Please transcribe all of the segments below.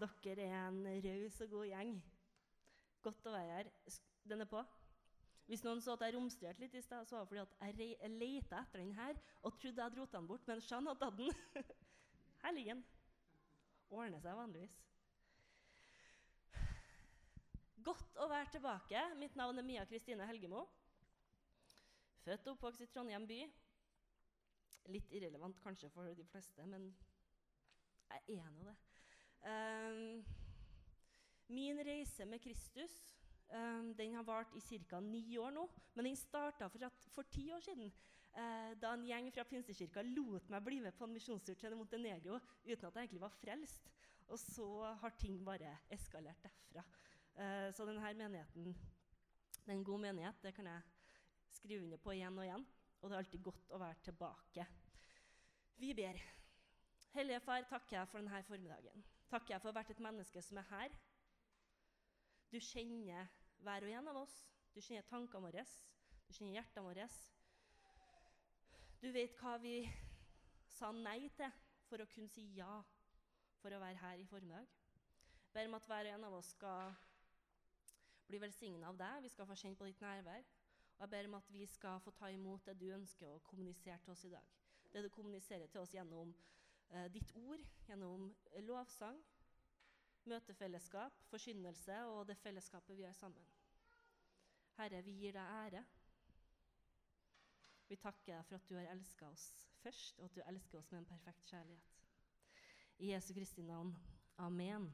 dere er en raus og god gjeng. Godt å være her. Den er på. Hvis noen så at jeg romstrerte litt i sted, så var det fordi at jeg leita etter den her og trodde jeg hadde rota den bort, men Jeanne hadde tatt den. Her ligger den. Ordner seg vanligvis. Godt å være tilbake. Mitt navn er Mia Kristine Helgemo. Født og oppvokst i Trondheim by. Litt irrelevant kanskje for de fleste, men jeg er nå det. Ehm, min reise med Kristus um, den har vart i ca. ni år nå. Men den starta for, for ti år siden, uh, da en gjeng fra Pinsekirka lot meg bli med på en misjonstur til Montenegro uten at jeg egentlig var frelst. Og så har ting bare eskalert derfra. Uh, så denne menigheten det er en god menighet. Det kan jeg skrive under på igjen og igjen. Og det er alltid godt å være tilbake. Vi ber. Hellige Far, takker jeg for denne formiddagen. Takker jeg for vært et menneske som er her. Du kjenner hver og en av oss. Du kjenner tankene våre. Du kjenner hjertene våre. Du vet hva vi sa nei til for å kunne si ja for å være her i formiddag. Ber om at hver og en av oss skal bli velsigna av deg. Vi skal få kjenne på ditt nærvær. Og jeg ber om at vi skal få ta imot det du ønsker å kommunisere til oss i dag. Det du kommuniserer til oss gjennom ditt ord, gjennom eh, lovsang, møtefellesskap, forkynnelse og det fellesskapet vi har sammen. Herre, vi gir deg ære. Vi takker deg for at du har elska oss først, og at du elsker oss med en perfekt kjærlighet. I Jesu Kristi navn. Amen.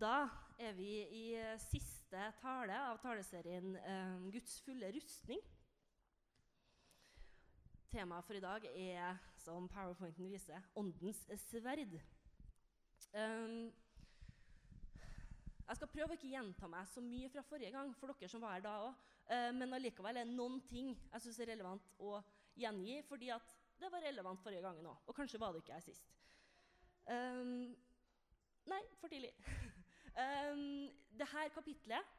Da er vi i eh, siste tale av taleserien eh, 'Guds fulle rustning'. Temaet for i dag er, som powerpointen viser, 'Åndens sverd'. Um, jeg skal prøve å ikke gjenta meg så mye fra forrige gang, for dere som var her da òg. men allikevel er det noen ting jeg syns er relevant å gjengi, fordi at det var relevant forrige gangen òg. Og kanskje var det ikke her sist. Um, nei, for tidlig. um, her kapitlet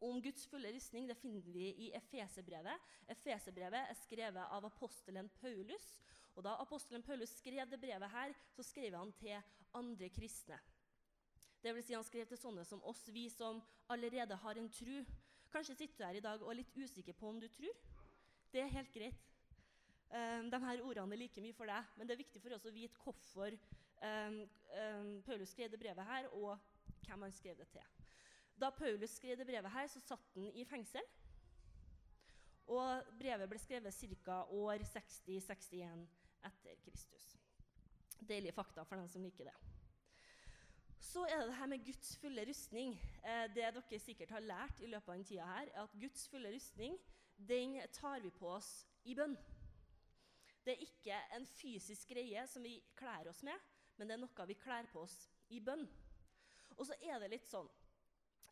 om Guds fulle rustning det finner vi i Efesebrevet. Efesebrevet er skrevet av apostelen Paulus. Og Da apostelen Paulus skrev det brevet, her, så skrev han til andre kristne. Det vil si Han skrev til sånne som oss, vi som allerede har en tru. Kanskje sitter du her i dag og er litt usikker på om du tror. Det er helt greit. Um, de her ordene er like mye for deg, men det er viktig for oss å vite hvorfor um, um, Paulus skrev det brevet her, og hvem han skrev det til. Da Paulus skrev det brevet her, så satt han i fengsel. Og brevet ble skrevet ca. år 60-61 etter Kristus. Deilige fakta for den som liker det. Så er det det her med Guds fulle rustning. Eh, det dere sikkert har lært i løpet av denne tida her, er at Guds fulle rustning den tar vi på oss i bønn. Det er ikke en fysisk greie som vi kler oss med, men det er noe vi kler på oss i bønn. Og så er det litt sånn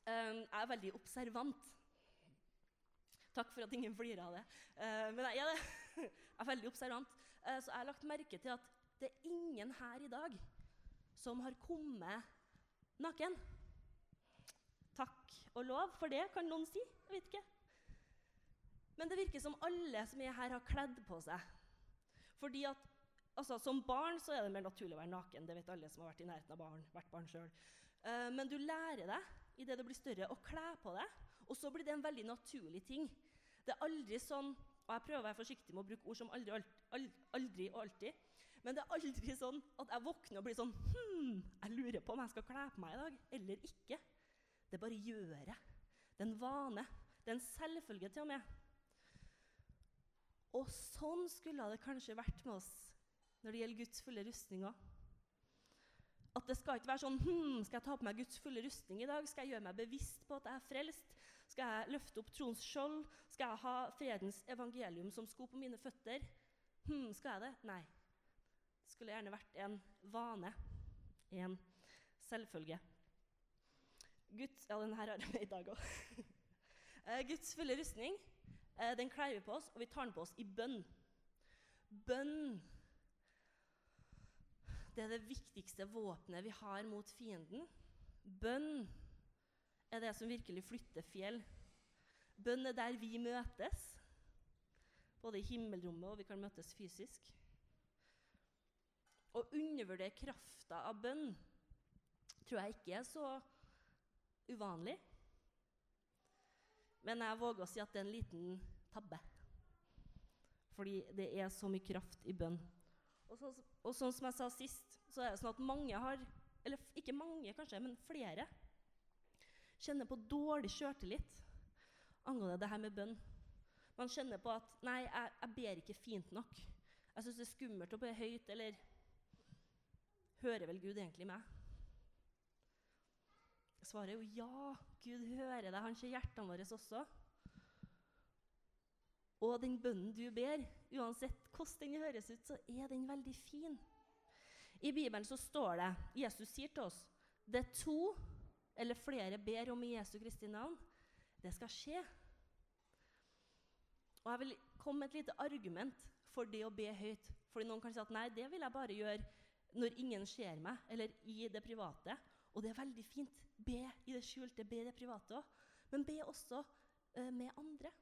er veldig observant. Takk for at ingen flirer av det. Eh, men jeg er det. jeg er veldig observant. Eh, så jeg har lagt merke til at det er ingen her i dag som har kommet naken. Takk og lov for det, kan noen si. Jeg vet ikke. Men det virker som alle som er her, har kledd på seg. Fordi at altså, Som barn så er det mer naturlig å være naken. Det vet alle som har vært i nærheten av barn. vært barn selv. Men du lærer deg i det blir større, å kle på deg. Og så blir det en veldig naturlig ting. Det er aldri sånn og jeg prøver å være forsiktig med å bruke ord som aldri, aldri, aldri og alltid. Men det er aldri sånn at jeg våkner og blir sånn Hm, jeg lurer på om jeg skal kle på meg i dag eller ikke. Det bare gjør jeg. Det er en vane. Det er en selvfølge til og med. Og sånn skulle det kanskje vært med oss når det gjelder Guds fulle rustning òg. At det skal ikke være sånn hm, Skal jeg ta på meg Guds fulle rustning i dag? Skal jeg gjøre meg bevisst på at jeg er frelst? Skal jeg løfte opp troens skjold? Skal jeg ha fredens evangelium som sko på mine føtter? Hm, skal jeg det? Nei. Det skulle gjerne vært en vane. En selvfølge. Guds, ja, den her har jeg med i dag òg. Guds fulle rustning eh, den kler vi på oss, og vi tar den på oss i bønn. Bønn det er det viktigste våpenet vi har mot fienden. Bønn er det som virkelig flytter fjell. Bønn er der vi møtes, både i himmelrommet og vi kan møtes fysisk. Å undervurdere krafta av bønn tror jeg ikke er så uvanlig. Men jeg våger å si at det er en liten tabbe. Fordi det er så mye kraft i bønn. Og, så, og sånn som jeg sa sist, så er det sånn at mange har Eller ikke mange, kanskje, men flere kjenner på dårlig sjøltillit angående det her med bønn. Man kjenner på at 'Nei, jeg, jeg ber ikke fint nok'. Jeg syns det er skummelt å be høyt, eller Hører vel Gud egentlig meg? Svaret er jo ja. Gud hører deg. Han ser hjertene våre også. Og den bønnen du ber, uansett hvordan den høres ut, så er den veldig fin. I Bibelen så står det Jesus sier til oss det er to eller flere ber om i Jesu Kristi navn, det skal skje. Og Jeg vil komme med et lite argument for det å be høyt. Fordi noen kan si at nei, det vil jeg bare gjøre når ingen ser meg, eller i det private. Og det er veldig fint. Be i det skjulte, be i det private òg. Men be også uh, med andre.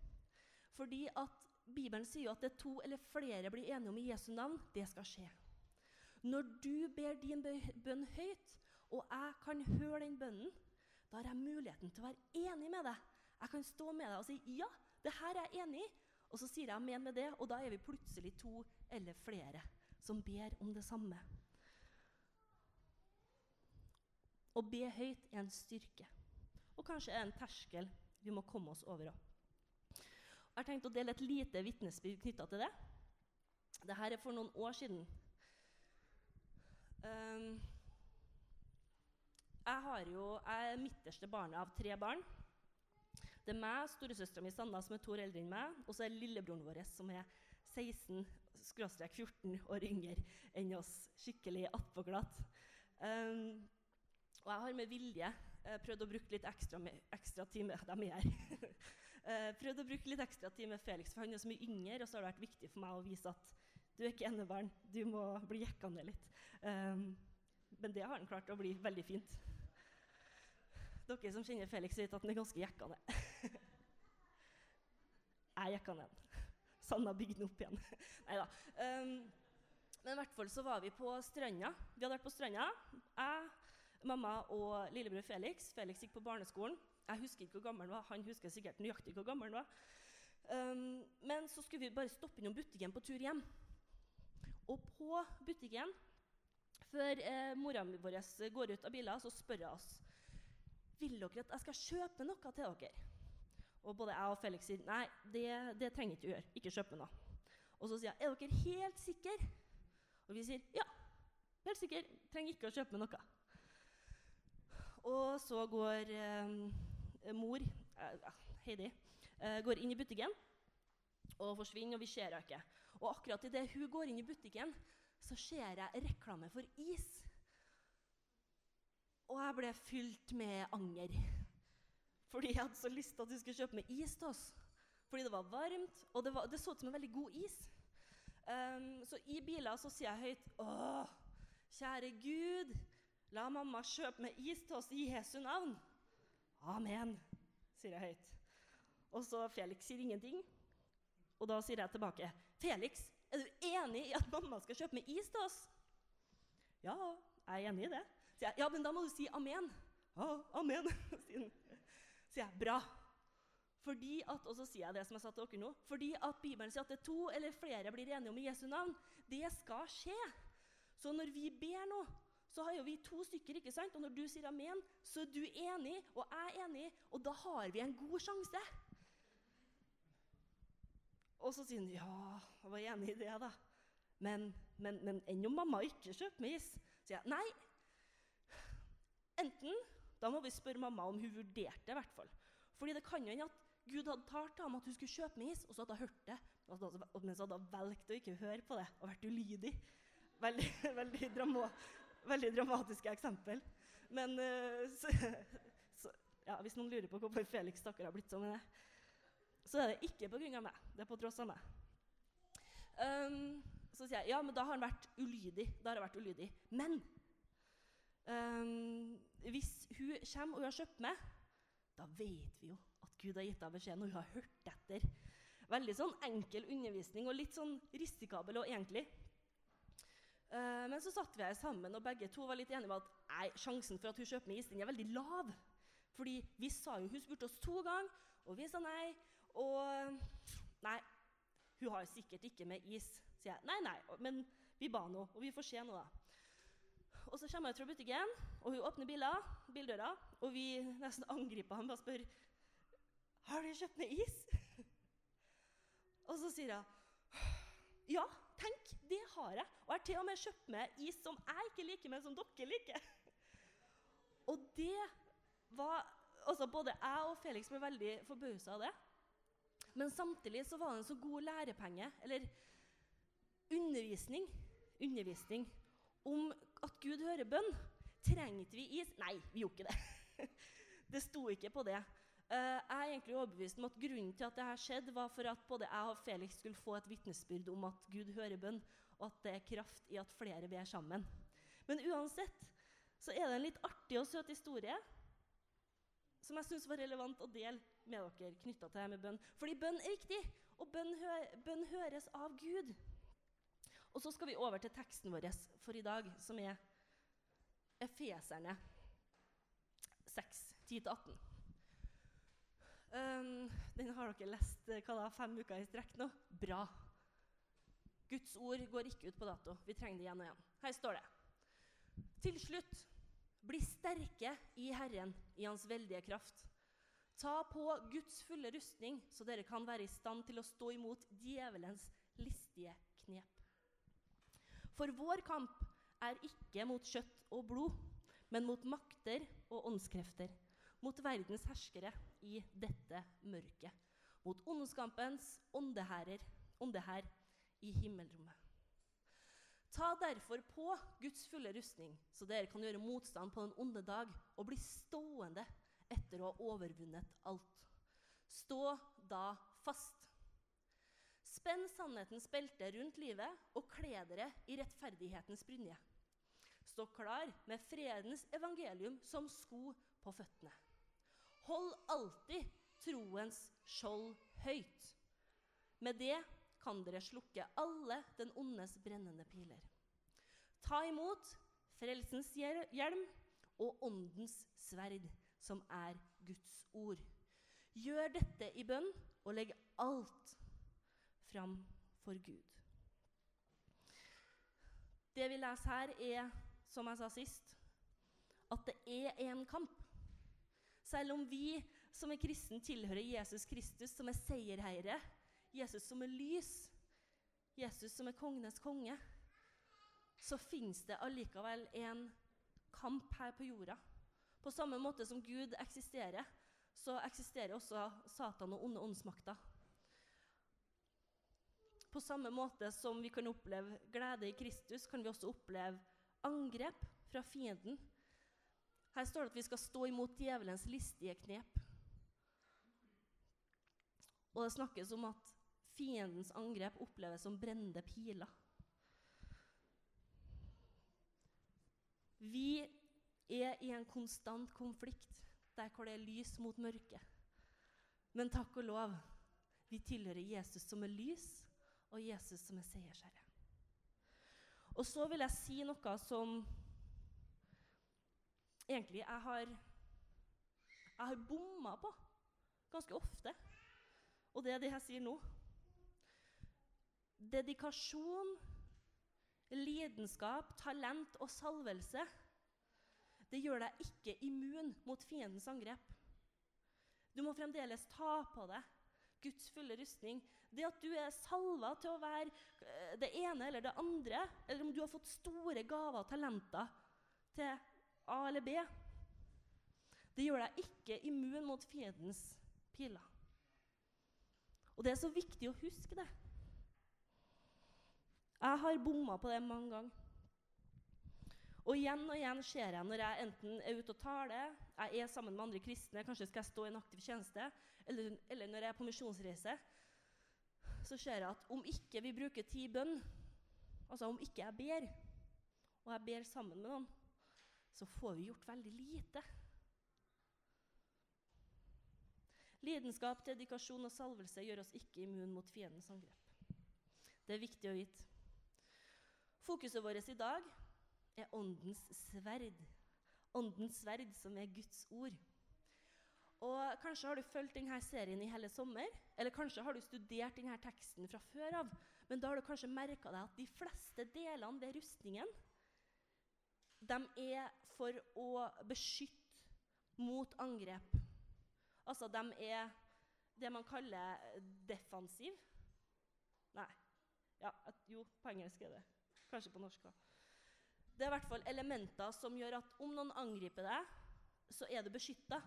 Fordi at Bibelen sier jo at det to eller flere blir enige om i Jesu navn. Det skal skje. Når du ber din bønn høyt, og jeg kan høre den bønnen, da har jeg muligheten til å være enig med deg. Jeg kan stå med deg og si 'ja, det her er jeg enig i', og så sier jeg 'men med det, og da er vi plutselig to eller flere som ber om det samme. Å be høyt er en styrke, og kanskje er en terskel vi må komme oss over òg. Jeg har tenkt å dele et lite vitnesbyrd knytta til det. Dette er for noen år siden. Um, jeg, jo, jeg er midterste barnet av tre barn. Det er meg, storesøstera mi Sanna, som er to år eldre enn meg, og så er lillebroren vår, som er 16-14 år yngre enn oss. Skikkelig attpåglatt. Um, og jeg har med vilje uh, prøvd å bruke litt ekstra, ekstra tid med dem her. uh, prøvde å bruke litt ekstra tid med Felix, for han er så mye yngre, og så har det vært viktig for meg å vise at du er ikke enebarn, du må bli jekka ned litt. Um, men det har han klart å bli veldig fint. Dere som kjenner Felix, vet at han er ganske jekka ned. jeg jekka ned. Sanna bygde den opp igjen. Nei da. Um, men i hvert fall så var vi på stranda. Vi hadde vært på stranda. Jeg, mamma og lillebror Felix. Felix gikk på barneskolen. Jeg husker ikke hvor gammel han var. Han husker sikkert nøyaktig hvor gammel han var. Um, men så skulle vi bare stoppe innom butikken på tur hjem. Og på butikken, før eh, mora vår går ut av bilen, så spør hun oss vil dere at jeg skal kjøpe noe til dere. Og både jeg og Felix sier nei, det, det trenger ikke å gjøre. Ikke kjøpe noe. Og så sier jeg er dere helt sikre? Og vi sier ja, helt sikre. Trenger ikke å kjøpe noe. Og så går eh, mor, eh, Heidi, eh, går inn i butikken og forsvinner, og vi ser henne ikke. Og akkurat idet hun går inn i butikken, så ser jeg reklame for is. Og jeg ble fylt med anger. Fordi jeg hadde så lyst til at hun skulle kjøpe med is til oss. Fordi det var varmt, og det, var, det så ut som en veldig god is. Um, så i biler så sier jeg høyt Å, kjære Gud, la mamma kjøpe med is til oss i Jesu navn. Amen, sier jeg høyt. Og så Felix sier ingenting. Og da sier jeg tilbake, 'Felix, er du enig i at mamma skal kjøpe med is til oss?' 'Ja, jeg er enig i det.' Sier jeg, 'Ja, men da må du si amen.' 'Ja, amen', sier jeg. 'Bra.' Fordi at, og så sier jeg det som jeg sa til dere nå, fordi at Bibelen sier at det er to eller flere blir enige om i Jesu navn. Det skal skje. Så når vi ber nå, så har jo vi to stykker. ikke sant? Og når du sier amen, så er du enig, og jeg er enig, og da har vi en god sjanse. Og så sier han ja, jeg var enig i det, da. Men, men, men enn om mamma ikke kjøper med is? sier jeg nei. Enten da må vi spørre mamma om hun vurderte det. Fordi det kan jo hende at Gud hadde talt til ham at hun skulle kjøpe med is, og så hadde hun hørt det, men så hadde hun valgt å ikke høre på det og vært ulydig. Veldig, veldig, veldig dramatiske eksempel. Men uh, så, så, ja, hvis noen lurer på hvorfor Felix stakkar har blitt sånn så er det ikke pga. meg. Det er på tross av meg. Um, så sier jeg ja, men da har han vært ulydig. Da har jeg vært ulydig. Men um, hvis hun kommer og hun har kjøpt meg, da vet vi jo at Gud har gitt henne beskjed når hun har hørt etter. Veldig sånn enkel undervisning og litt sånn risikabel og egentlig. Eh, men så satt vi her sammen, og begge to var litt enige om at nei, sjansen for at hun kjøper meg is, den er veldig lav. Fordi vi sa jo Hun spurte oss to ganger, og vi sa nei. Og nei, hun har sikkert ikke med is, sier jeg. Nei, nei, men vi ba nå, og vi får se nå, da. Og så kommer jeg fra butikken, og hun åpner biler, bildøra, og vi nesten angriper ham og spør har du kjøpt med is. og så sier hun ja, tenk, det har jeg. Og jeg har til og med kjøpt meg is som jeg ikke liker, men som dere liker. og det var altså Både jeg og Felix ble veldig forbausa av det. Men samtidig så var det en så god lærepenge, eller undervisning, undervisning om at Gud hører bønn. Trengte vi is? Nei, vi gjorde ikke det. det sto ikke på det. Uh, jeg er egentlig overbevist om at Grunnen til at dette skjedde, var for at både jeg og Felix skulle få et vitnesbyrd om at Gud hører bønn, og at det er kraft i at flere ber sammen. Men uansett så er det en litt artig og søt historie som jeg syns var relevant å dele med dere knytta til det med bønn. Fordi bønn er viktig, og bønn, hø bønn høres av Gud. Og så skal vi over til teksten vår for i dag, som er Efeserne 6, 10-18. Um, den har dere lest eh, hva da, fem uker i strekk nå. Bra. Guds ord går ikke ut på dato. Vi trenger det igjen og igjen. Her står det. Til slutt, bli sterke i Herren, i Hans veldige kraft. Ta på Guds fulle rustning, så dere kan være i stand til å stå imot djevelens listige knep. For vår kamp er ikke mot kjøtt og blod, men mot makter og åndskrefter, mot verdens herskere i dette mørket, mot ondskampens åndeherrer, åndehær i himmelrommet. Ta derfor på Guds fulle rustning, så dere kan gjøre motstand på den onde dag og bli stående etter å ha overvunnet alt. Stå da fast. Spenn sannhetens belte rundt livet og kle dere i rettferdighetens brynje. Stå klar med fredens evangelium som sko på føttene. Hold alltid troens skjold høyt. Med det kan dere slukke alle den ondes brennende piler. Ta imot frelsens hjelm og åndens sverd, som er Guds ord. Gjør dette i bønn, og legg alt fram for Gud. Det vi leser her, er, som jeg sa sist, at det er en kamp. Selv om vi som er kristne, tilhører Jesus Kristus, som er seierherre, Jesus som er lys, Jesus som er kongenes konge, så fins det allikevel en kamp her på jorda. På samme måte som Gud eksisterer, så eksisterer også Satan og onde åndsmakter. På samme måte som vi kan oppleve glede i Kristus, kan vi også oppleve angrep fra fienden. Her står det at vi skal stå imot djevelens listige knep. Og det snakkes om at fiendens angrep oppleves som brennende piler. Vi er i en konstant konflikt der hvor det er lys mot mørke. Men takk og lov, vi tilhører Jesus som er lys, og Jesus som er seiersherre. Og så vil jeg si noe som egentlig jeg har, jeg har bomma på ganske ofte. Og det er det jeg sier nå. Dedikasjon, lidenskap, talent og salvelse det gjør deg ikke immun mot fiendens angrep. Du må fremdeles ta på deg Guds fulle rustning. Det at du er salva til å være eh, det ene eller det andre, eller om du har fått store gaver og talenter til A eller B, det gjør deg ikke immun mot fiendens piler. Og det er så viktig å huske det. Jeg har bomma på det mange ganger. Og igjen og igjen skjer jeg når jeg enten er ute og taler, jeg er sammen med andre kristne, kanskje skal jeg stå i en aktiv tjeneste, eller, eller når jeg er på misjonsreise, så ser jeg at om ikke vi bruker tid i bønn, altså om ikke jeg ber, og jeg ber sammen med noen, så får vi gjort veldig lite. Lidenskap, dedikasjon og salvelse gjør oss ikke immun mot fiendens angrep. Det er viktig å vite. Fokuset vårt i dag er åndens sverd. Åndens sverd, som er Guds ord. Og Kanskje har du fulgt denne serien i hele sommer, eller kanskje har du studert denne teksten fra før av. Men da har du kanskje merka deg at de fleste delene ved rustningen de er for å beskytte mot angrep. Altså, de er det man kaller defensiv. Nei. Ja, jo, på engelsk er det. Kanskje på norsk òg. Det er i hvert fall elementer som gjør at om noen angriper deg, så er du beskytta.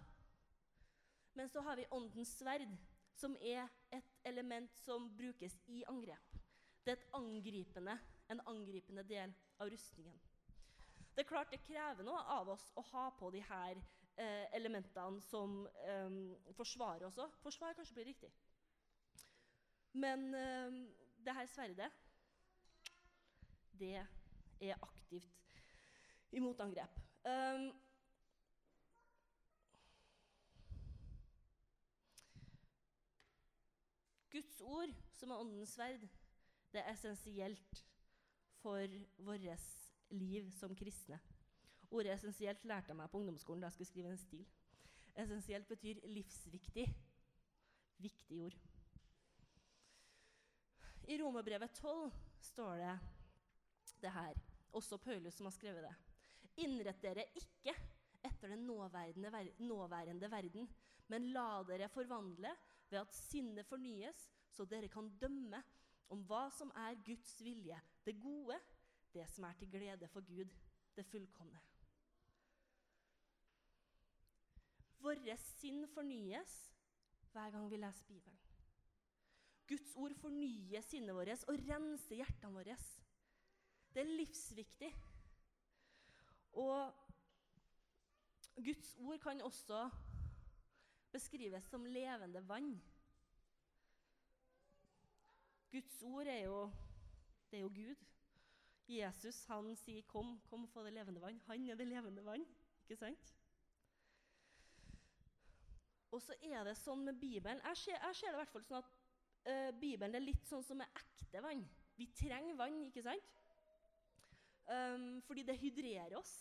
Men så har vi åndens sverd, som er et element som brukes i angrep. Det er angripende, en angripende del av rustningen. Det er klart det krever noe av oss å ha på de her eh, elementene som eh, forsvarer òg. Forsvar kanskje blir riktig. Men eh, det her sverdet, det er aktivt i motangrep. Um, Guds ord, som er åndens sverd, det er essensielt for vårt liv som kristne. Ordet 'essensielt' lærte jeg meg på ungdomsskolen da jeg skulle skrive en stil. Essensielt betyr livsviktig. Viktig ord. I Romerbrevet 12 står det det her, også Paulus som har skrevet det. Innrett dere ikke etter den nåværende, ver nåværende verden, men la dere forvandle ved at sinnet fornyes, så dere kan dømme om hva som er Guds vilje, det gode, det som er til glede for Gud, det fullkomne. Våre sinn fornyes hver gang vi leser Bibelen. Guds ord fornyer sinnet vårt og renser hjertene våre. Det er livsviktig. Og Guds ord kan også beskrives som levende vann. Guds ord er jo, det er jo Gud. Jesus han sier 'Kom, kom og få det levende vann'. Han er det levende vann. Ikke sant? Og så er det sånn med Bibelen Jeg ser, jeg ser det i hvert fall sånn at uh, Bibelen er litt sånn som med ekte vann. Vi trenger vann, ikke sant? Um, fordi det hydrerer oss.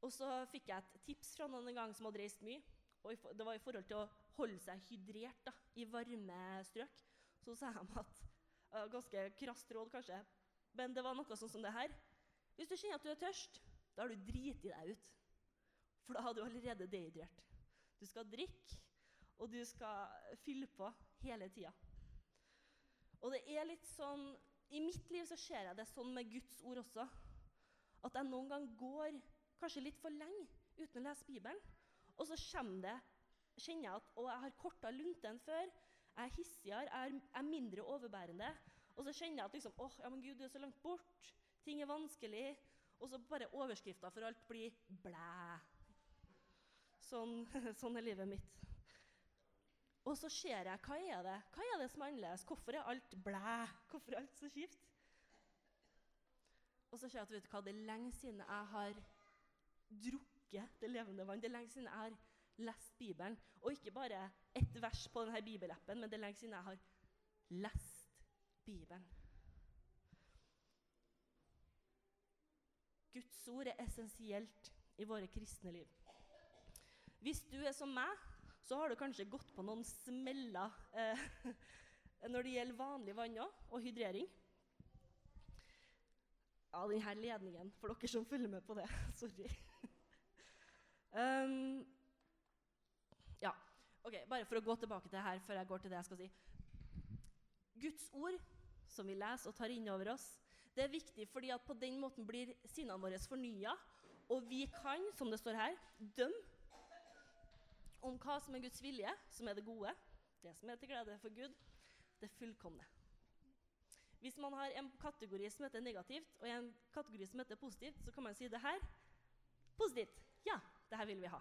Og så fikk jeg et tips fra noen en gang som hadde reist mye. og Det var i forhold til å holde seg hydrert da, i varme strøk. Så sa de at Ganske krast råd, kanskje, men det var noe sånn som det her. Hvis du kjenner at du er tørst, da har du driti deg ut. For da har du allerede dehydrert. Du skal drikke, og du skal fylle på hele tida. Og det er litt sånn I mitt liv så ser jeg det sånn med Guds ord også. At jeg noen gang går kanskje litt for lenge uten å lese Bibelen. Og så det, kjenner jeg at å, jeg har korta lunte enn før. Jeg er hissigere, jeg er mindre overbærende. Og så kjenner jeg at liksom, åh, ja, men Gud, du er så langt bort. Ting er vanskelig. Og så bare overskrifta for alt blir 'blæ'. Sånn, sånn er livet mitt. Og så ser jeg hva er det Hva er det som er annerledes? Hvorfor er alt blæ? Hvorfor er alt så kjipt? Og så ser jeg at vet du hva, det er lenge siden jeg har drukket det levende vann. Det er lenge siden jeg har lest Bibelen. Og ikke bare ett vers på denne bibelappen, men det er lenge siden jeg har lest Bibelen. Guds ord er essensielt i våre kristne liv. Hvis du er som meg, så har du kanskje gått på noen smeller eh, når det gjelder vanlig vann og hydrering Ja, denne ledningen, for dere som følger med på det. Sorry. um, ok, Bare for å gå tilbake til det her før jeg går til det jeg skal si. Guds ord, som vi leser og tar inn over oss, det er viktig fordi at på den måten blir sinnene våre fornya, og vi kan, som det står her, dømme om hva som er Guds vilje, som er det gode, det som er til glede for Gud, det fullkomne. Hvis man har en kategori som heter negativt, og en kategori som heter positivt, så kan man si det her positivt. Ja, det her vil vi ha.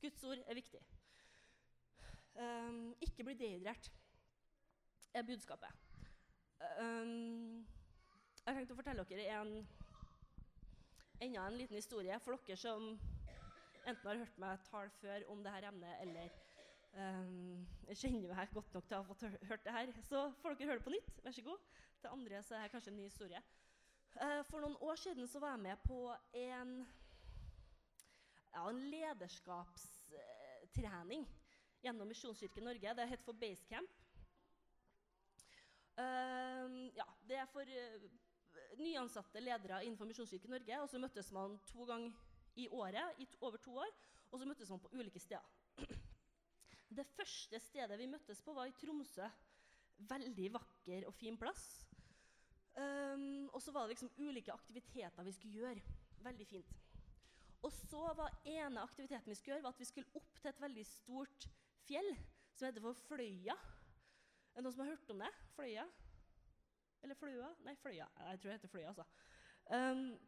Guds ord er viktig. Um, ikke bli dehydrert er budskapet. Um, jeg tenkte å fortelle dere en, enda en liten historie for dere som enten har hørt meg tale før om dette emnet, eller Um, kjenner meg godt nok til å ha fått hørt det her, så får dere høre det på nytt. Vær så god. Til andre så er det kanskje en ny historie. Uh, for noen år siden så var jeg med på en, ja, en lederskapstrening gjennom Misjonskirken Norge. Det het for Basecamp. Uh, ja, det er for uh, nyansatte ledere innenfor Misjonskirken Norge. Og så møttes man to ganger i året i over to år, og så møttes man på ulike steder. Det første stedet vi møttes på, var i Tromsø. Veldig vakker og fin plass. Um, og så var det liksom ulike aktiviteter vi skulle gjøre. Veldig fint. Og så var ene aktiviteten vi skulle gjøre, var at vi skulle opp til et veldig stort fjell som heter for Fløya. Er det noen som har hørt om det? Fløya? Eller Fløya? Nei, Fløya. Jeg tror det heter Fløya, altså. Um,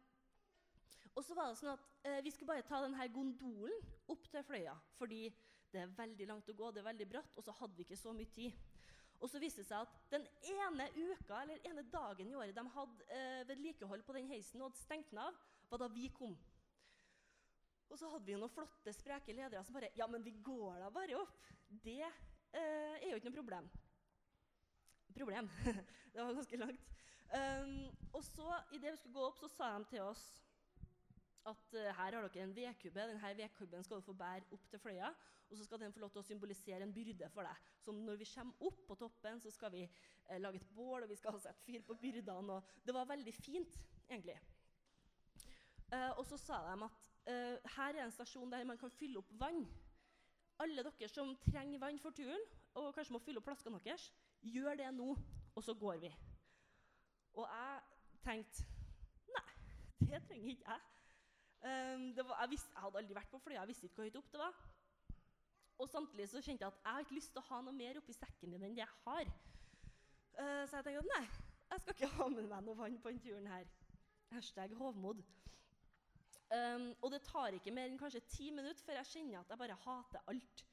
og så var det sånn at eh, vi skulle bare ta denne gondolen opp til Fløya. Fordi det er veldig langt å gå, det er veldig bratt, og så hadde vi ikke så mye tid. Og så viste det seg at den ene uka, eller ene dagen i året de hadde eh, vedlikehold på den heisen og hadde stengt den av, var da vi kom. Og så hadde vi noen flotte, spreke ledere som bare Ja, men vi går da bare opp. Det eh, er jo ikke noe problem. Problem. det var ganske langt. Um, og så, idet vi skulle gå opp, så sa de til oss at uh, her har dere en vedkubbe. Denne vedkubben skal du få bære opp til Fløya. Og så skal den få lov til å symbolisere en byrde for deg. Så når vi kommer opp på toppen, så skal vi uh, lage et bål, og vi skal sette fyr på byrdene. Og det var veldig fint, egentlig. Uh, og så sa de at eh, her er en stasjon der man kan fylle opp vann. Alle dere som trenger vann for turen, og kanskje må fylle opp flaskene deres, gjør det nå, og så går vi. Og jeg tenkte Nei, det trenger ikke jeg. Um, var, jeg, visste, jeg, hadde aldri vært på flyet, jeg visste ikke hvor høyt opp det var. Og samtidig så kjente jeg at jeg har ikke lyst til å ha noe mer oppi sekken din enn det jeg har. Uh, så jeg tenkte at nei, jeg skal ikke ha med meg noe vann på denne turen her. Hashtag hovmod. Um, og det tar ikke mer enn kanskje ti minutter før jeg kjenner at jeg bare hater alt.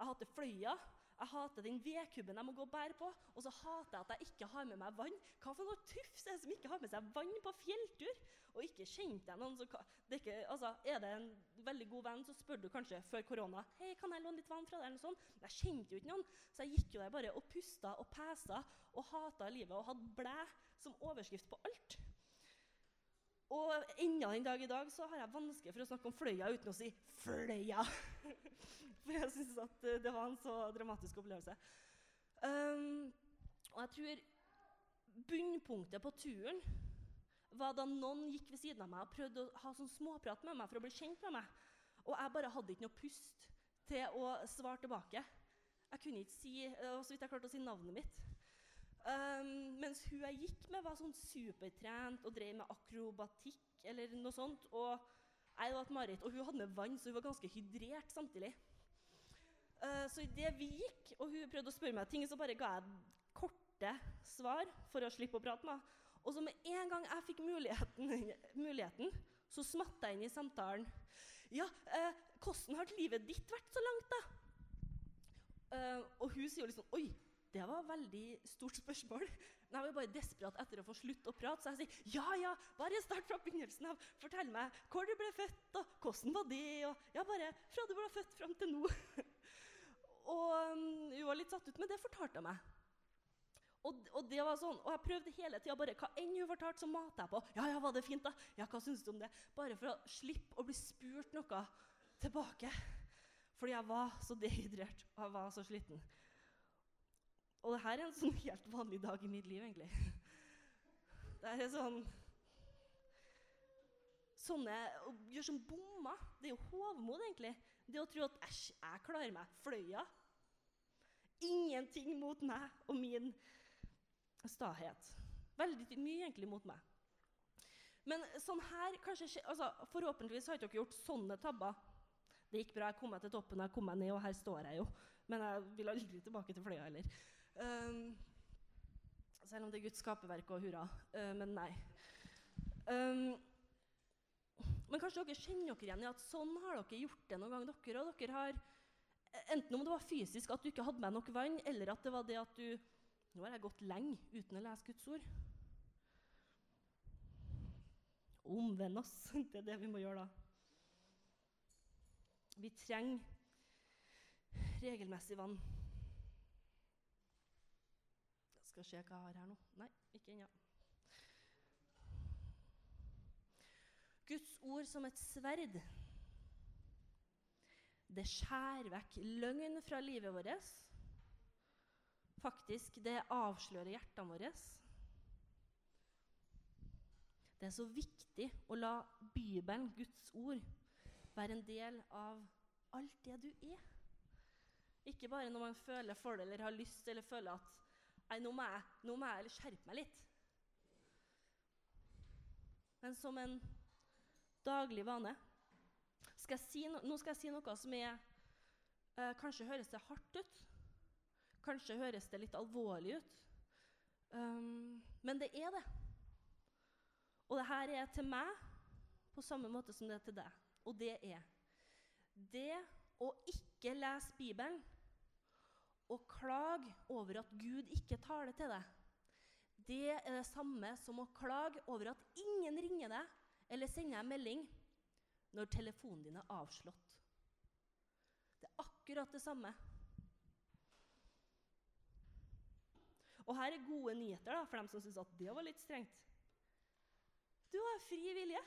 Jeg hater fløya, jeg hater den vedkubben jeg må gå og bære på, og så hater jeg at jeg ikke har med meg vann. Hva for noe tufs er det som ikke har med seg vann på fjelltur? Og ikke kjente jeg noen, så det er, ikke, altså, er det en veldig god venn, så spør du kanskje før korona hei, kan jeg låne litt vann fra deg. eller sånn. Men jeg kjente jo ikke noen, så jeg gikk jo der bare og pusta og pesa og hata livet og hadde blæ som overskrift på alt. Og ennå den dag i dag så har jeg vanskelig for å snakke om Fløya uten å si Fløya. For jeg syns at eh, det var en så dramatisk opplevelse. Um, og jeg tror bunnpunktet på turen var da noen gikk ved siden av meg og prøvde å ha sånn småprat med meg for å bli kjent med meg. Og jeg bare hadde ikke noe pust til å svare tilbake. Jeg kunne ikke si, eh, så vidt jeg klarte å si navnet mitt. Um, mens hun jeg gikk med, var sånn supertrent og drev med akrobatikk eller noe sånt. Og jeg var et mareritt. Og hun hadde med vann, så hun var ganske hydrert samtidig. Uh, så idet vi gikk, og hun prøvde å spørre meg ting, så bare ga jeg korte svar for å slippe å prate med henne. Og så med en gang jeg fikk muligheten, muligheten så smatt jeg inn i samtalen. Ja, uh, hvordan har livet ditt vært så langt, da? Uh, og hun sier jo liksom Oi, det var et veldig stort spørsmål. Men jeg var bare desperat etter å få slutt å prate, så jeg sier ja, ja, bare start fra begynnelsen av. Fortell meg hvor du ble født, og hvordan var det, og ja, bare fra du ble født fram til nå. Og um, hun var litt satt ut, men det fortalte hun meg. Og, og, det var sånn, og jeg prøvde hele tida bare hva enn hun fortalte, så matet jeg på. Ja, ja, var det fint, da? Ja, hva syns du om det? Bare for å slippe å bli spurt noe tilbake. Fordi jeg var så dehydrert og jeg var så sliten. Og det her er en sånn helt vanlig dag i mitt liv, egentlig. Det er sånn Sånne Å gjøre som bommer. Det er jo hovmod, egentlig. Det å tro at æsj, jeg klarer meg. Fløya. Ingenting mot meg og min stahet. Veldig mye egentlig mot meg. Men sånn her, kanskje, altså, forhåpentligvis har ikke dere gjort sånne tabber. Det gikk bra, jeg kom meg til toppen, jeg kom meg ned, og her står jeg jo. Men jeg vil aldri tilbake til Fløya heller. Um, selv om det er Guds skaperverk og hurra. Uh, men nei. Um, men kanskje dere kjenner dere igjen i at sånn har dere gjort det noen gang. dere, og dere har, Enten om det var fysisk at du ikke hadde med nok vann, eller at det var det at du Nå har jeg gått lenge uten å lese Guds ord. Omvend oss. Det er det vi må gjøre da. Vi trenger regelmessig vann. Jeg skal se hva jeg har her nå. Nei, ikke ennå. Guds ord som et sverd. Det skjærer vekk løgn fra livet vårt. Faktisk, det avslører hjertene våre. Det er så viktig å la Bibelen, Guds ord, være en del av alt det du er. Ikke bare når man føler for det eller har lyst eller føler at Nei, nå må jeg, nå må jeg skjerpe meg litt. Men som en daglig vane. Skal si no, nå skal jeg si noe som er eh, Kanskje høres det hardt ut. Kanskje høres det litt alvorlig ut. Um, men det er det. Og det her er til meg på samme måte som det er til deg. Og det er det å ikke lese Bibelen og klage over at Gud ikke taler til deg, det er det samme som å klage over at ingen ringer deg eller sender deg melding når telefonen din er avslått. Det er akkurat det samme. Og her er gode nyheter da, for dem som syns at det var litt strengt. Du har fri vilje.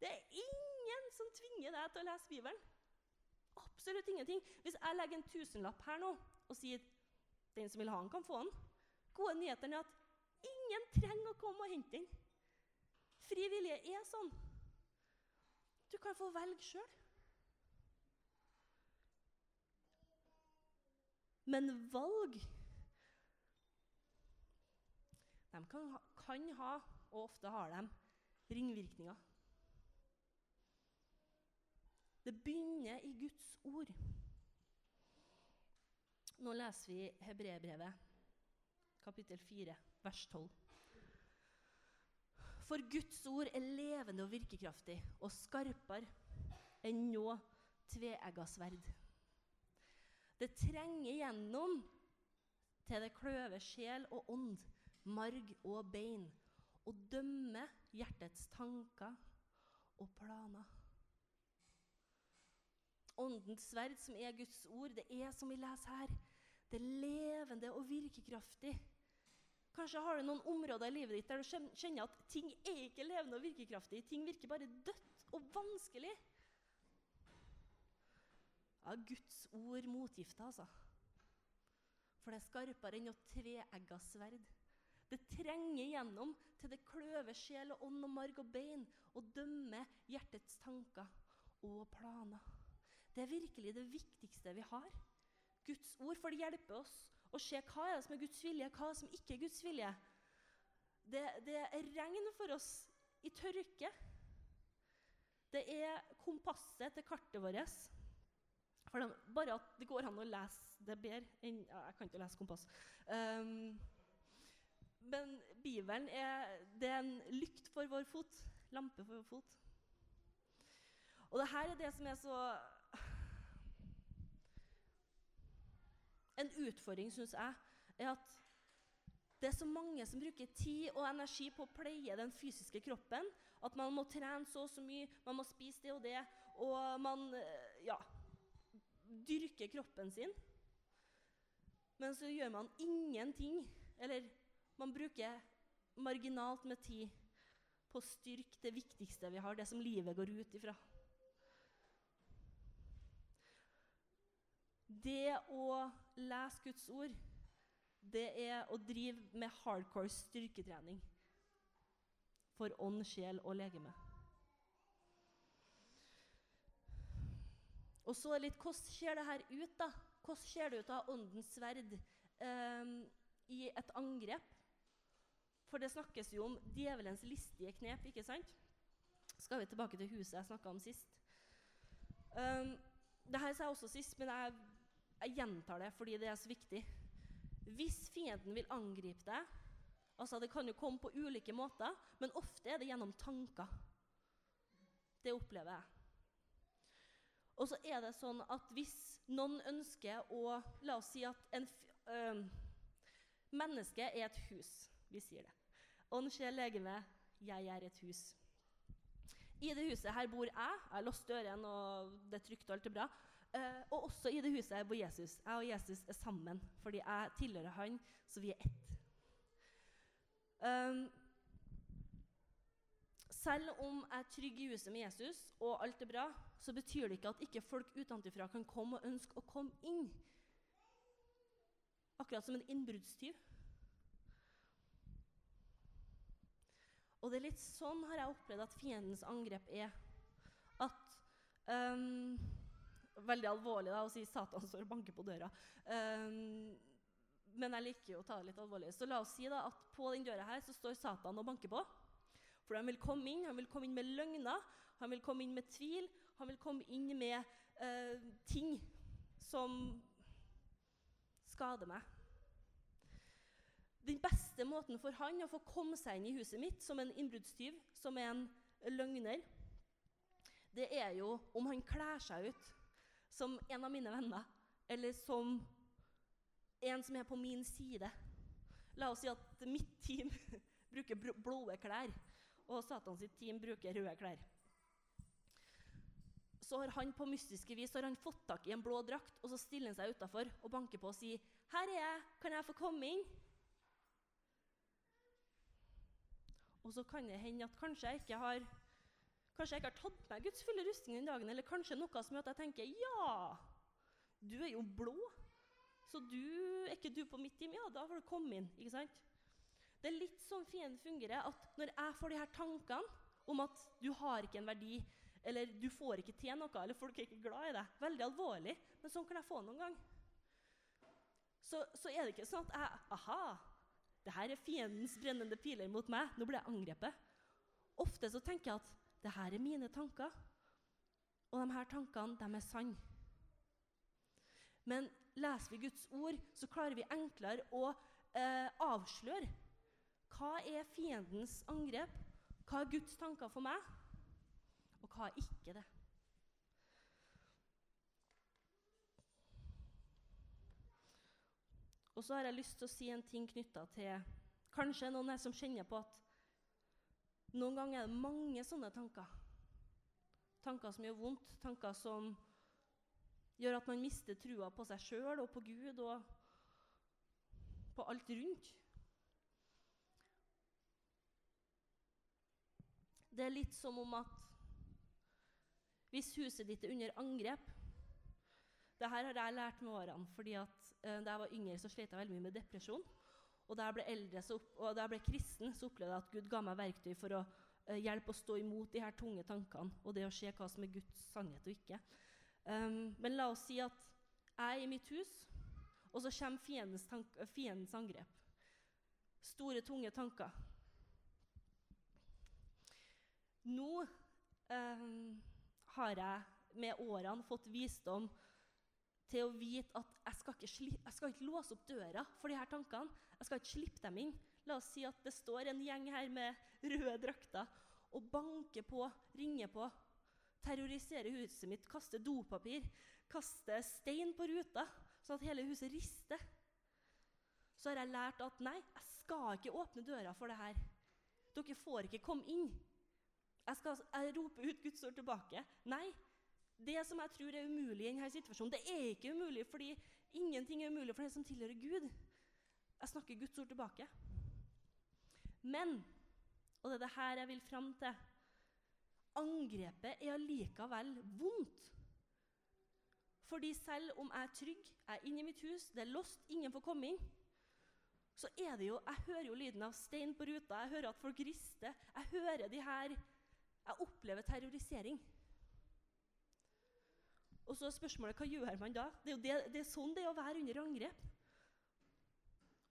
Det er ingen som tvinger deg til å lese Bibelen. Absolutt ingenting. Hvis jeg legger en tusenlapp her nå og sier den som vil ha den, kan få den Gode nyheter er at ingen trenger å komme og hente den. Fri vilje er sånn. Du kan få velge sjøl. Men valg De kan ha, kan ha, og ofte har de, ringvirkninger. Det begynner i Guds ord. Nå leser vi Hebreerbrevet, kapittel 4, vers 12. For Guds ord er levende og virkekraftig og skarpere enn nå tveegga sverd. Det trenger gjennom til det kløver sjel og ånd, marg og bein, og dømmer hjertets tanker og planer. Åndens sverd, som er Guds ord, det er som vi leser her. Det er levende og virkekraftig. Kanskje har du noen områder i livet ditt der du kjenner at ting er ikke levende og virkekraftig. Ting virker bare dødt og vanskelig. Ja, Guds ord motgifter, altså. For det er skarpere enn noe tveegga sverd. Det trenger gjennom til det kløver sjel og ånd og marg og bein og dømmer hjertets tanker og planer. Det er virkelig det viktigste vi har. Guds ord, for det hjelper oss å se hva er det som er Guds vilje, hva er det som ikke er Guds vilje. Det, det er regn for oss i tørke. Det er kompasset til kartet vårt. For de, bare at det går an å lese det bedre enn ja, Jeg kan ikke lese kompass. Um, men Bibelen er, er en lykt for vår fot. Lampe for vår fot. Og det her er det som er så En utfordring, syns jeg, er at det er så mange som bruker tid og energi på å pleie den fysiske kroppen. At man må trene så og så mye, man må spise det og det. Og man ja, dyrker kroppen sin. Men så gjør man ingenting. Eller man bruker marginalt med tid på å styrke det viktigste vi har, det som livet går ut ifra. Det å lese Guds ord, det er å drive med hardcore styrketrening for ånd, sjel og legeme. Og så litt Hvordan ser det her ut, da? Hvordan ser det ut av åndens sverd eh, i et angrep? For det snakkes jo om djevelens listige knep, ikke sant? Skal vi tilbake til huset jeg snakka om sist? Um, det her sa jeg også sist, men jeg, jeg, gjentar det fordi det er så viktig. Hvis fienden vil angripe deg altså Det kan jo komme på ulike måter, men ofte er det gjennom tanker. Det opplever jeg. Og så er det sånn at hvis noen ønsker å La oss si at en øh, menneske er et hus. Vi sier det. Ånd, sjel, legeme, jeg er et hus. I det huset her bor jeg. Jeg har låst døren, og det er trygt og alt er bra. Eh, og også i det huset hvor Jesus, jeg og Jesus er sammen, fordi jeg tilhører han, så vi er ett. Um, selv om jeg er trygg i huset med Jesus, og alt er bra, så betyr det ikke at ikke folk utenfra kan komme og ønske å komme inn. Akkurat som en innbruddstyv. Og det er litt sånn har jeg opplevd at fiendens angrep er. At um, Veldig alvorlig da, å si 'Satan står og banker på døra'. Um, men jeg liker jo å ta det litt alvorlig. Så la oss si da at på den døra her så står Satan og banker på. For han vil komme inn, han vil komme inn med løgner, han vil komme inn med tvil. Han vil komme inn med uh, ting som skader meg. Den beste måten for han å få komme seg inn i huset mitt som en innbruddstyv, som en løgner, det er jo om han kler seg ut som en av mine venner, eller som en som er på min side. La oss si at mitt team bruker blå klær, og Satans team bruker røde klær. Så har han på mystiske vis har han fått tak i en blå drakt, og så stiller han seg utafor og banker på og sier 'Her er jeg. Kan jeg få komme inn?' Og så kan det hende at kanskje jeg ikke har Kanskje jeg ikke har tatt på meg Guds fulle rustning den dagen, eller kanskje noe som gjør at jeg tenker ja, du er jo blå, så du, er ikke du på mitt team, ja, da får du komme inn. ikke sant? Det er litt sånn fienden fungerer, at når jeg får de her tankene om at du har ikke en verdi, eller du får ikke til noe, eller folk er ikke glad i deg Veldig alvorlig, men sånn kan jeg få noen gang. Så, så er det ikke sånn at jeg Aha, det her er fiendens brennende piler mot meg. Nå blir jeg angrepet. Ofte så tenker jeg at det her er mine tanker. Og de her tankene, de er sanne. Men leser vi Guds ord, så klarer vi enklere å eh, avsløre hva er fiendens angrep, hva er Guds tanker for meg, og hva er ikke det. Og så har jeg lyst til å si en ting knytta til Kanskje noen som kjenner på at noen ganger er det mange sånne tanker. Tanker som gjør vondt, tanker som gjør at man mister trua på seg sjøl og på Gud og på alt rundt. Det er litt som om at hvis huset ditt er under angrep Dette har jeg lært med årene. fordi at Eh, da jeg var yngre, så slet jeg veldig mye med depresjon. Og da jeg ble eldre opp, og da jeg ble kristen, så opplevde jeg at Gud ga meg verktøy for å uh, hjelpe å stå imot de her tunge tankene og det å se hva som er Guds sannhet og ikke. Um, men la oss si at jeg er i mitt hus, og så kommer fiendens, tank, fiendens angrep. Store, tunge tanker. Nå um, har jeg med årene fått visdom til å vite at jeg skal, ikke, jeg skal ikke låse opp døra for de her tankene. Jeg skal ikke slippe dem inn. La oss si at det står en gjeng her med røde drakter og banker på, ringer på, terroriserer huset mitt, kaster dopapir, kaster stein på ruta, sånn at hele huset rister. Så har jeg lært at nei, jeg skal ikke åpne døra for det her. Dere får ikke komme inn. Jeg, skal, jeg roper ut Guds ord tilbake. Nei, det som jeg tror er umulig i denne situasjonen, det er ikke umulig fordi ingenting er umulig for den som tilhører Gud. Jeg snakker Guds ord tilbake. Men, og det er det her jeg vil fram til Angrepet er allikevel vondt. Fordi selv om jeg er trygg, jeg er inne i mitt hus, det er lost, ingen får komme inn, så er det jo Jeg hører jo lyden av stein på ruta, jeg hører at folk rister. Jeg hører de her Jeg opplever terrorisering. Og så er spørsmålet hva gjør man da? Det er, det, det er sånn det er å være under angrep.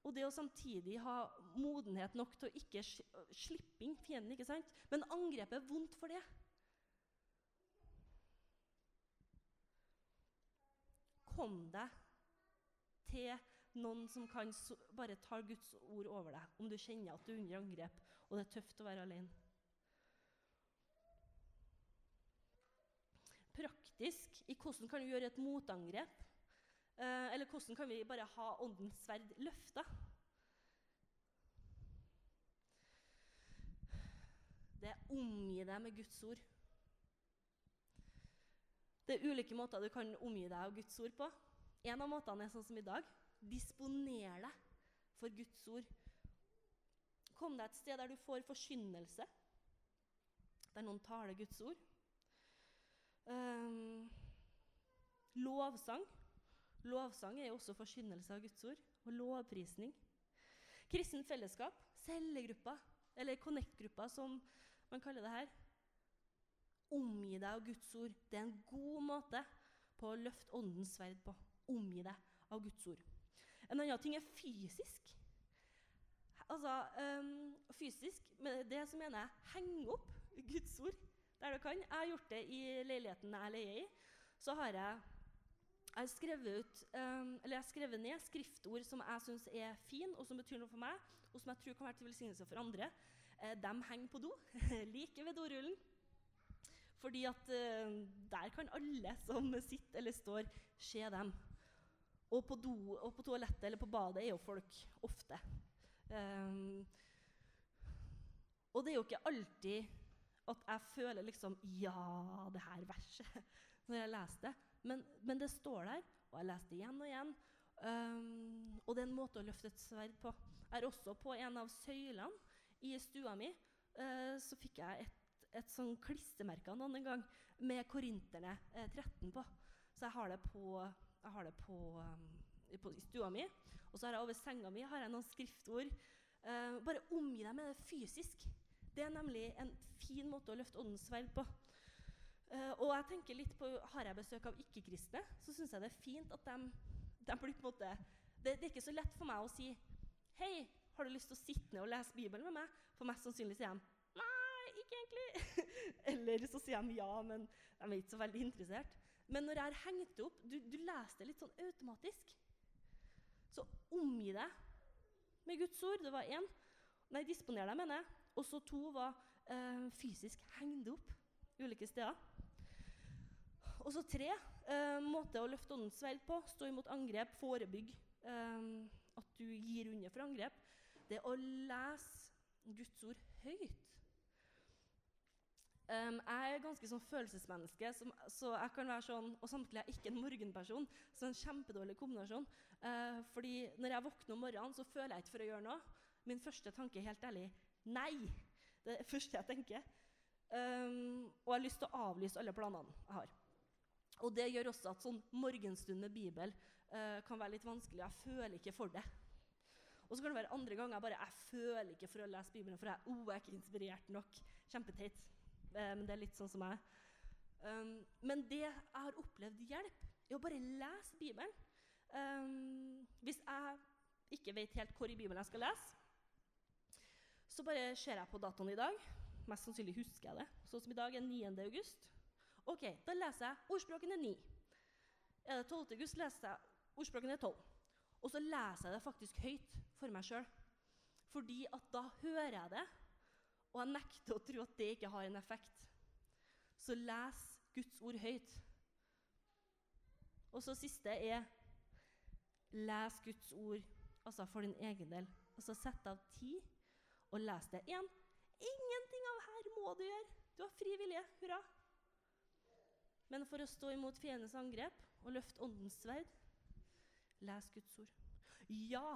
Og det å samtidig ha modenhet nok til å ikke slippe inn fienden. ikke sant? Men angrepet er vondt for det. Kom deg til noen som kan bare ta Guds ord over deg, om du kjenner at du er under angrep og det er tøft å være alene. praktisk i hvordan kan du gjøre et motangrep. Eh, eller hvordan kan vi bare ha åndens sverd løfta? Det er omgi deg med Guds ord. Det er ulike måter du kan omgi deg av Guds ord på. En av måtene er sånn som i dag. Disponer deg for Guds ord. Kom deg et sted der du får forkynnelse, der noen taler Guds ord. Um, lovsang. Lovsang er jo også forkynnelse av Guds ord. Og lovprisning. Kristent fellesskap, cellegrupper, eller Connect-grupper, som man kaller det her. Omgi deg av Guds ord. Det er en god måte på å løfte åndens sverd på. Omgi deg av Guds ord. En annen ting er fysisk. Altså, um, fysisk, med det som mener jeg henge opp Guds ord der du kan. Jeg har gjort det i leiligheten jeg leier i. Så har jeg, jeg har skrevet, um, skrevet ned skriftord som jeg syns er fine, og som betyr noe for meg, og som jeg tror kan være til velsignelse for andre. Uh, de henger på do, like ved dorullen. Fordi at uh, der kan alle som sitter eller står, se dem. Og på, do, og på toalettet eller på badet er jo folk ofte. Um, og det er jo ikke alltid at jeg føler liksom Ja, det her verset når jeg leser det. Men, men, det står der, og jeg leste igjen og igjen. Um, og det er en måte å løfte et sverd på. Jeg er også på en av søylene i stua mi. Uh, så fikk jeg et, et sånn klistremerke noen annen gang med Korinterne uh, 13 på. Så jeg har det på, har det på, um, på i stua mi. Og så har jeg over senga mi har jeg noen skriftord. Uh, bare omgi deg med det fysisk. Det er nemlig en fin måte å løfte åndens sverd på. Uh, og jeg tenker litt på, Har jeg besøk av ikke-kristne, så syns jeg det er fint at de, de blir på en måte det, det, er ikke så lett for meg å si Hei, har du lyst til å sitte ned og lese Bibelen med meg? For mest sannsynlig sier de Nei, ikke egentlig. Eller så sier de ja, men de er ikke så veldig interessert. Men når jeg har hengt opp Du, du leser det litt sånn automatisk. Så omgi deg med Guds ord. Det var én. Nei, disponer deg, mener jeg. Og så to var øh, fysisk heng det opp ulike steder. Og så tre eh, måte å løfte åndens sverd på. Stå imot angrep, forebygge eh, at du gir under for angrep. Det å lese Guds ord høyt. Um, jeg er ganske sånn følelsesmenneske, som, så jeg kan være sånn, og samtidig er jeg ikke en morgenperson. Så en kjempedårlig kombinasjon. Uh, fordi når jeg våkner om morgenen, så føler jeg ikke for å gjøre noe. Min første tanke er helt ærlig nei. Det er det første jeg tenker. Um, og jeg har lyst til å avlyse alle planene jeg har. Og det gjør også at sånn morgenstund med Bibel uh, kan være litt vanskelig. Jeg føler ikke for det. Og så kan det være andre ganger jeg bare jeg føler ikke for å lese Bibelen, for jeg, oh, jeg er ikke inspirert nok. Kjempeteit. Uh, men det er litt sånn som jeg um, Men det jeg har opplevd hjelp, er å bare lese Bibelen. Um, hvis jeg ikke vet helt hvor i Bibelen jeg skal lese, så bare ser jeg på datoen i dag. Mest sannsynlig husker jeg det. Sånn som i dag er 9. august. Ok, Da leser jeg ordspråkene ni. Er det 12. august, leser jeg ordspråkene 12. Og så leser jeg det faktisk høyt for meg sjøl. Fordi at da hører jeg det, og jeg nekter å tro at det ikke har en effekt. Så les Guds ord høyt. Og så siste er les Guds ord altså for din egen del. Altså sett av tid og les det. Igjen, ingenting av her må du gjøre. Du har fri vilje. Hurra. Men for å stå imot fiendens angrep og løfte åndens sverd, les Guds ord. Ja,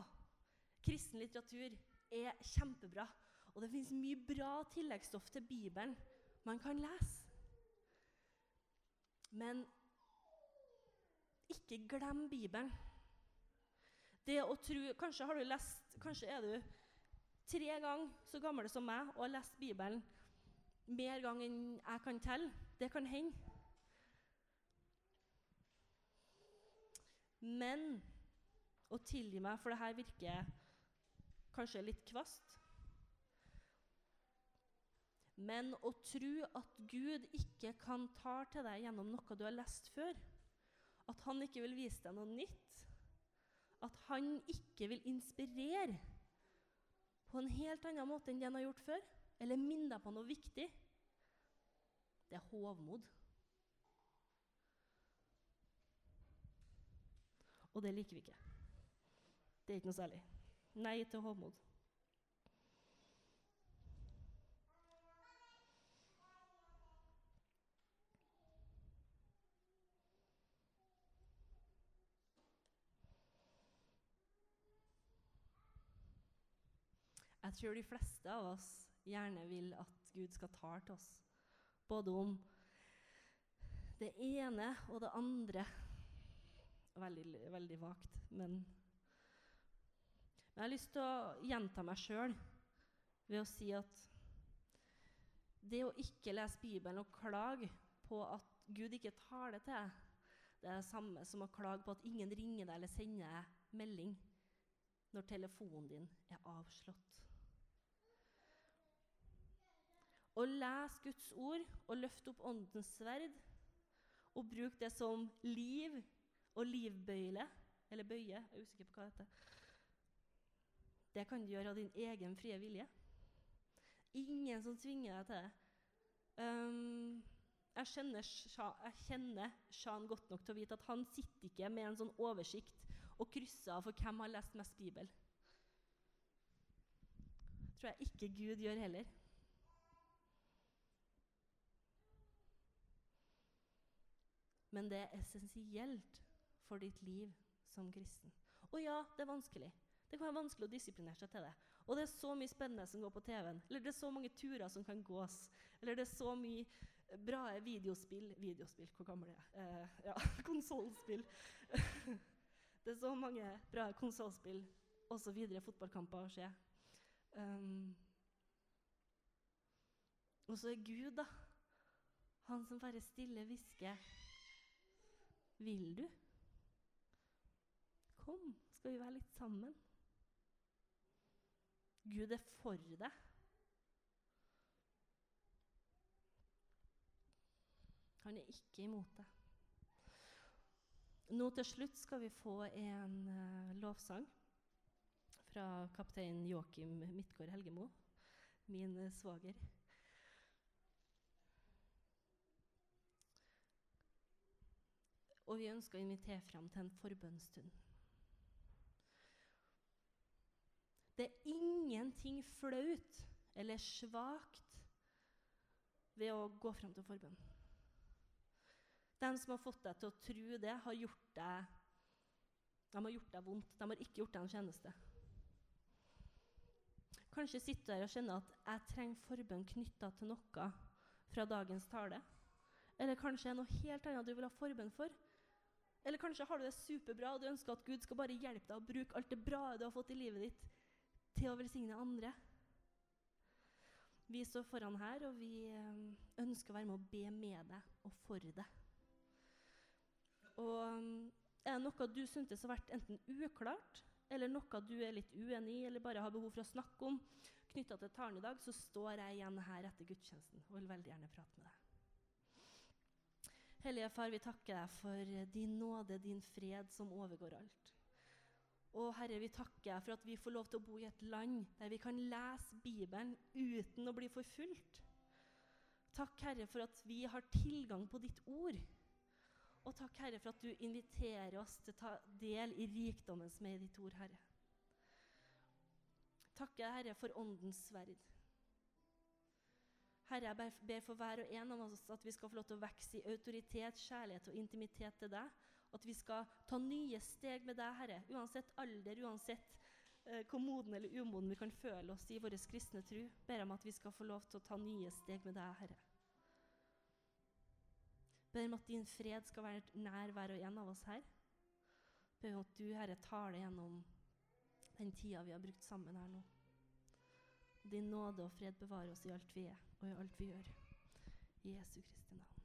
kristen litteratur er kjempebra. Og det fins mye bra tilleggsstoff til Bibelen man kan lese. Men ikke glem Bibelen. Det å tro, Kanskje har du lest Kanskje er du tre ganger så gammel som meg og har lest Bibelen mer ganger enn jeg kan telle. Det kan hende. Men å tilgi meg, for det her virker kanskje litt kvast Men å tro at Gud ikke kan ta til deg gjennom noe du har lest før, at han ikke vil vise deg noe nytt, at han ikke vil inspirere på en helt annen måte enn det han har gjort før, eller minne deg på noe viktig, det er hovmod. Og det liker vi ikke. Det er ikke noe særlig. Nei til hovmod. Jeg tror de fleste av oss gjerne vil at Gud skal tale til oss, både om det ene og det andre Veldig, veldig vagt, men Men jeg har lyst til å gjenta meg sjøl ved å si at det å ikke lese Bibelen og klage på at Gud ikke taler til deg, det er det samme som å klage på at ingen ringer deg eller sender deg melding når telefonen din er avslått. Å lese Guds ord og løfte opp Åndens sverd og bruke det som liv og livbøyle Eller bøye, jeg er usikker på hva det heter. Det kan du gjøre av din egen frie vilje. Ingen som tvinger deg til det. Um, jeg, kjenner, jeg kjenner Sean godt nok til å vite at han sitter ikke med en sånn oversikt og krysser av for hvem har lest mest Bibel. Det tror jeg ikke Gud gjør heller. Men det er essensielt for ditt liv som kristen. Og ja, det er vanskelig. Det kan være vanskelig å disiplinere seg til det. Og det er så mye spennende som går på TV-en. Eller det er så mange turer som kan gås. Eller det er så mye bra videospill Videospill, hvor gammel er jeg? Eh, ja, konsollspill. det er så mange bra konsollspill osv. Fotballkamper å se. Um, og så er Gud, da. Han som bare stille hvisker vil du? Kom, skal vi være litt sammen? Gud er for deg. Han er ikke imot deg. Nå til slutt skal vi få en uh, lovsang fra kaptein Joakim Midtgaard Helgemo, min uh, svoger. Og vi ønsker å invitere fram til en forbønnsstund. Det er ingenting flaut eller svakt ved å gå fram til forbønn. Den som har fått deg til å tro det, har gjort deg, de har gjort deg vondt. De har ikke gjort deg en tjeneste. Kanskje sitter du her og kjenner at 'jeg trenger forbønn knytta til noe fra dagens tale'. Eller kanskje er noe helt annet du vil ha forbønn for. Eller kanskje har du det superbra og du ønsker at Gud skal bare hjelpe deg å bruke alt det bra du har fått i livet ditt, til å velsigne andre. Vi står foran her, og vi eh, ønsker å være med å be med deg og for deg. Og eh, er det noe du syntes har vært enten uklart, eller noe du er litt uenig i, eller bare har behov for å snakke om knytta til talen i dag, så står jeg igjen her etter gudstjenesten og vil veldig gjerne prate med deg. Hellige Far, vi takker deg for din nåde, din fred som overgår alt. Og Herre, vi takker deg for at vi får lov til å bo i et land der vi kan lese Bibelen uten å bli forfulgt. Takk, Herre, for at vi har tilgang på ditt ord. Og takk, Herre, for at du inviterer oss til å ta del i rikdommen som er i ditt ord, Herre. Takk, Herre, for åndens sverd. Herre, jeg ber for hver og en av oss at vi skal få lov til å vokse i autoritet, kjærlighet og intimitet til deg. At vi skal ta nye steg med deg, Herre. Uansett alder, uansett eh, hvor moden eller umoden vi kan føle oss i vår kristne tro, ber om at vi skal få lov til å ta nye steg med deg, Herre. Ber om at din fred skal være nær hver og en av oss her. Ber om at du, Herre, tar det gjennom den tida vi har brukt sammen her nå. Din nåde og fred bevarer oss i alt vi er og i alt vi gjør. I Jesu Kristi navn.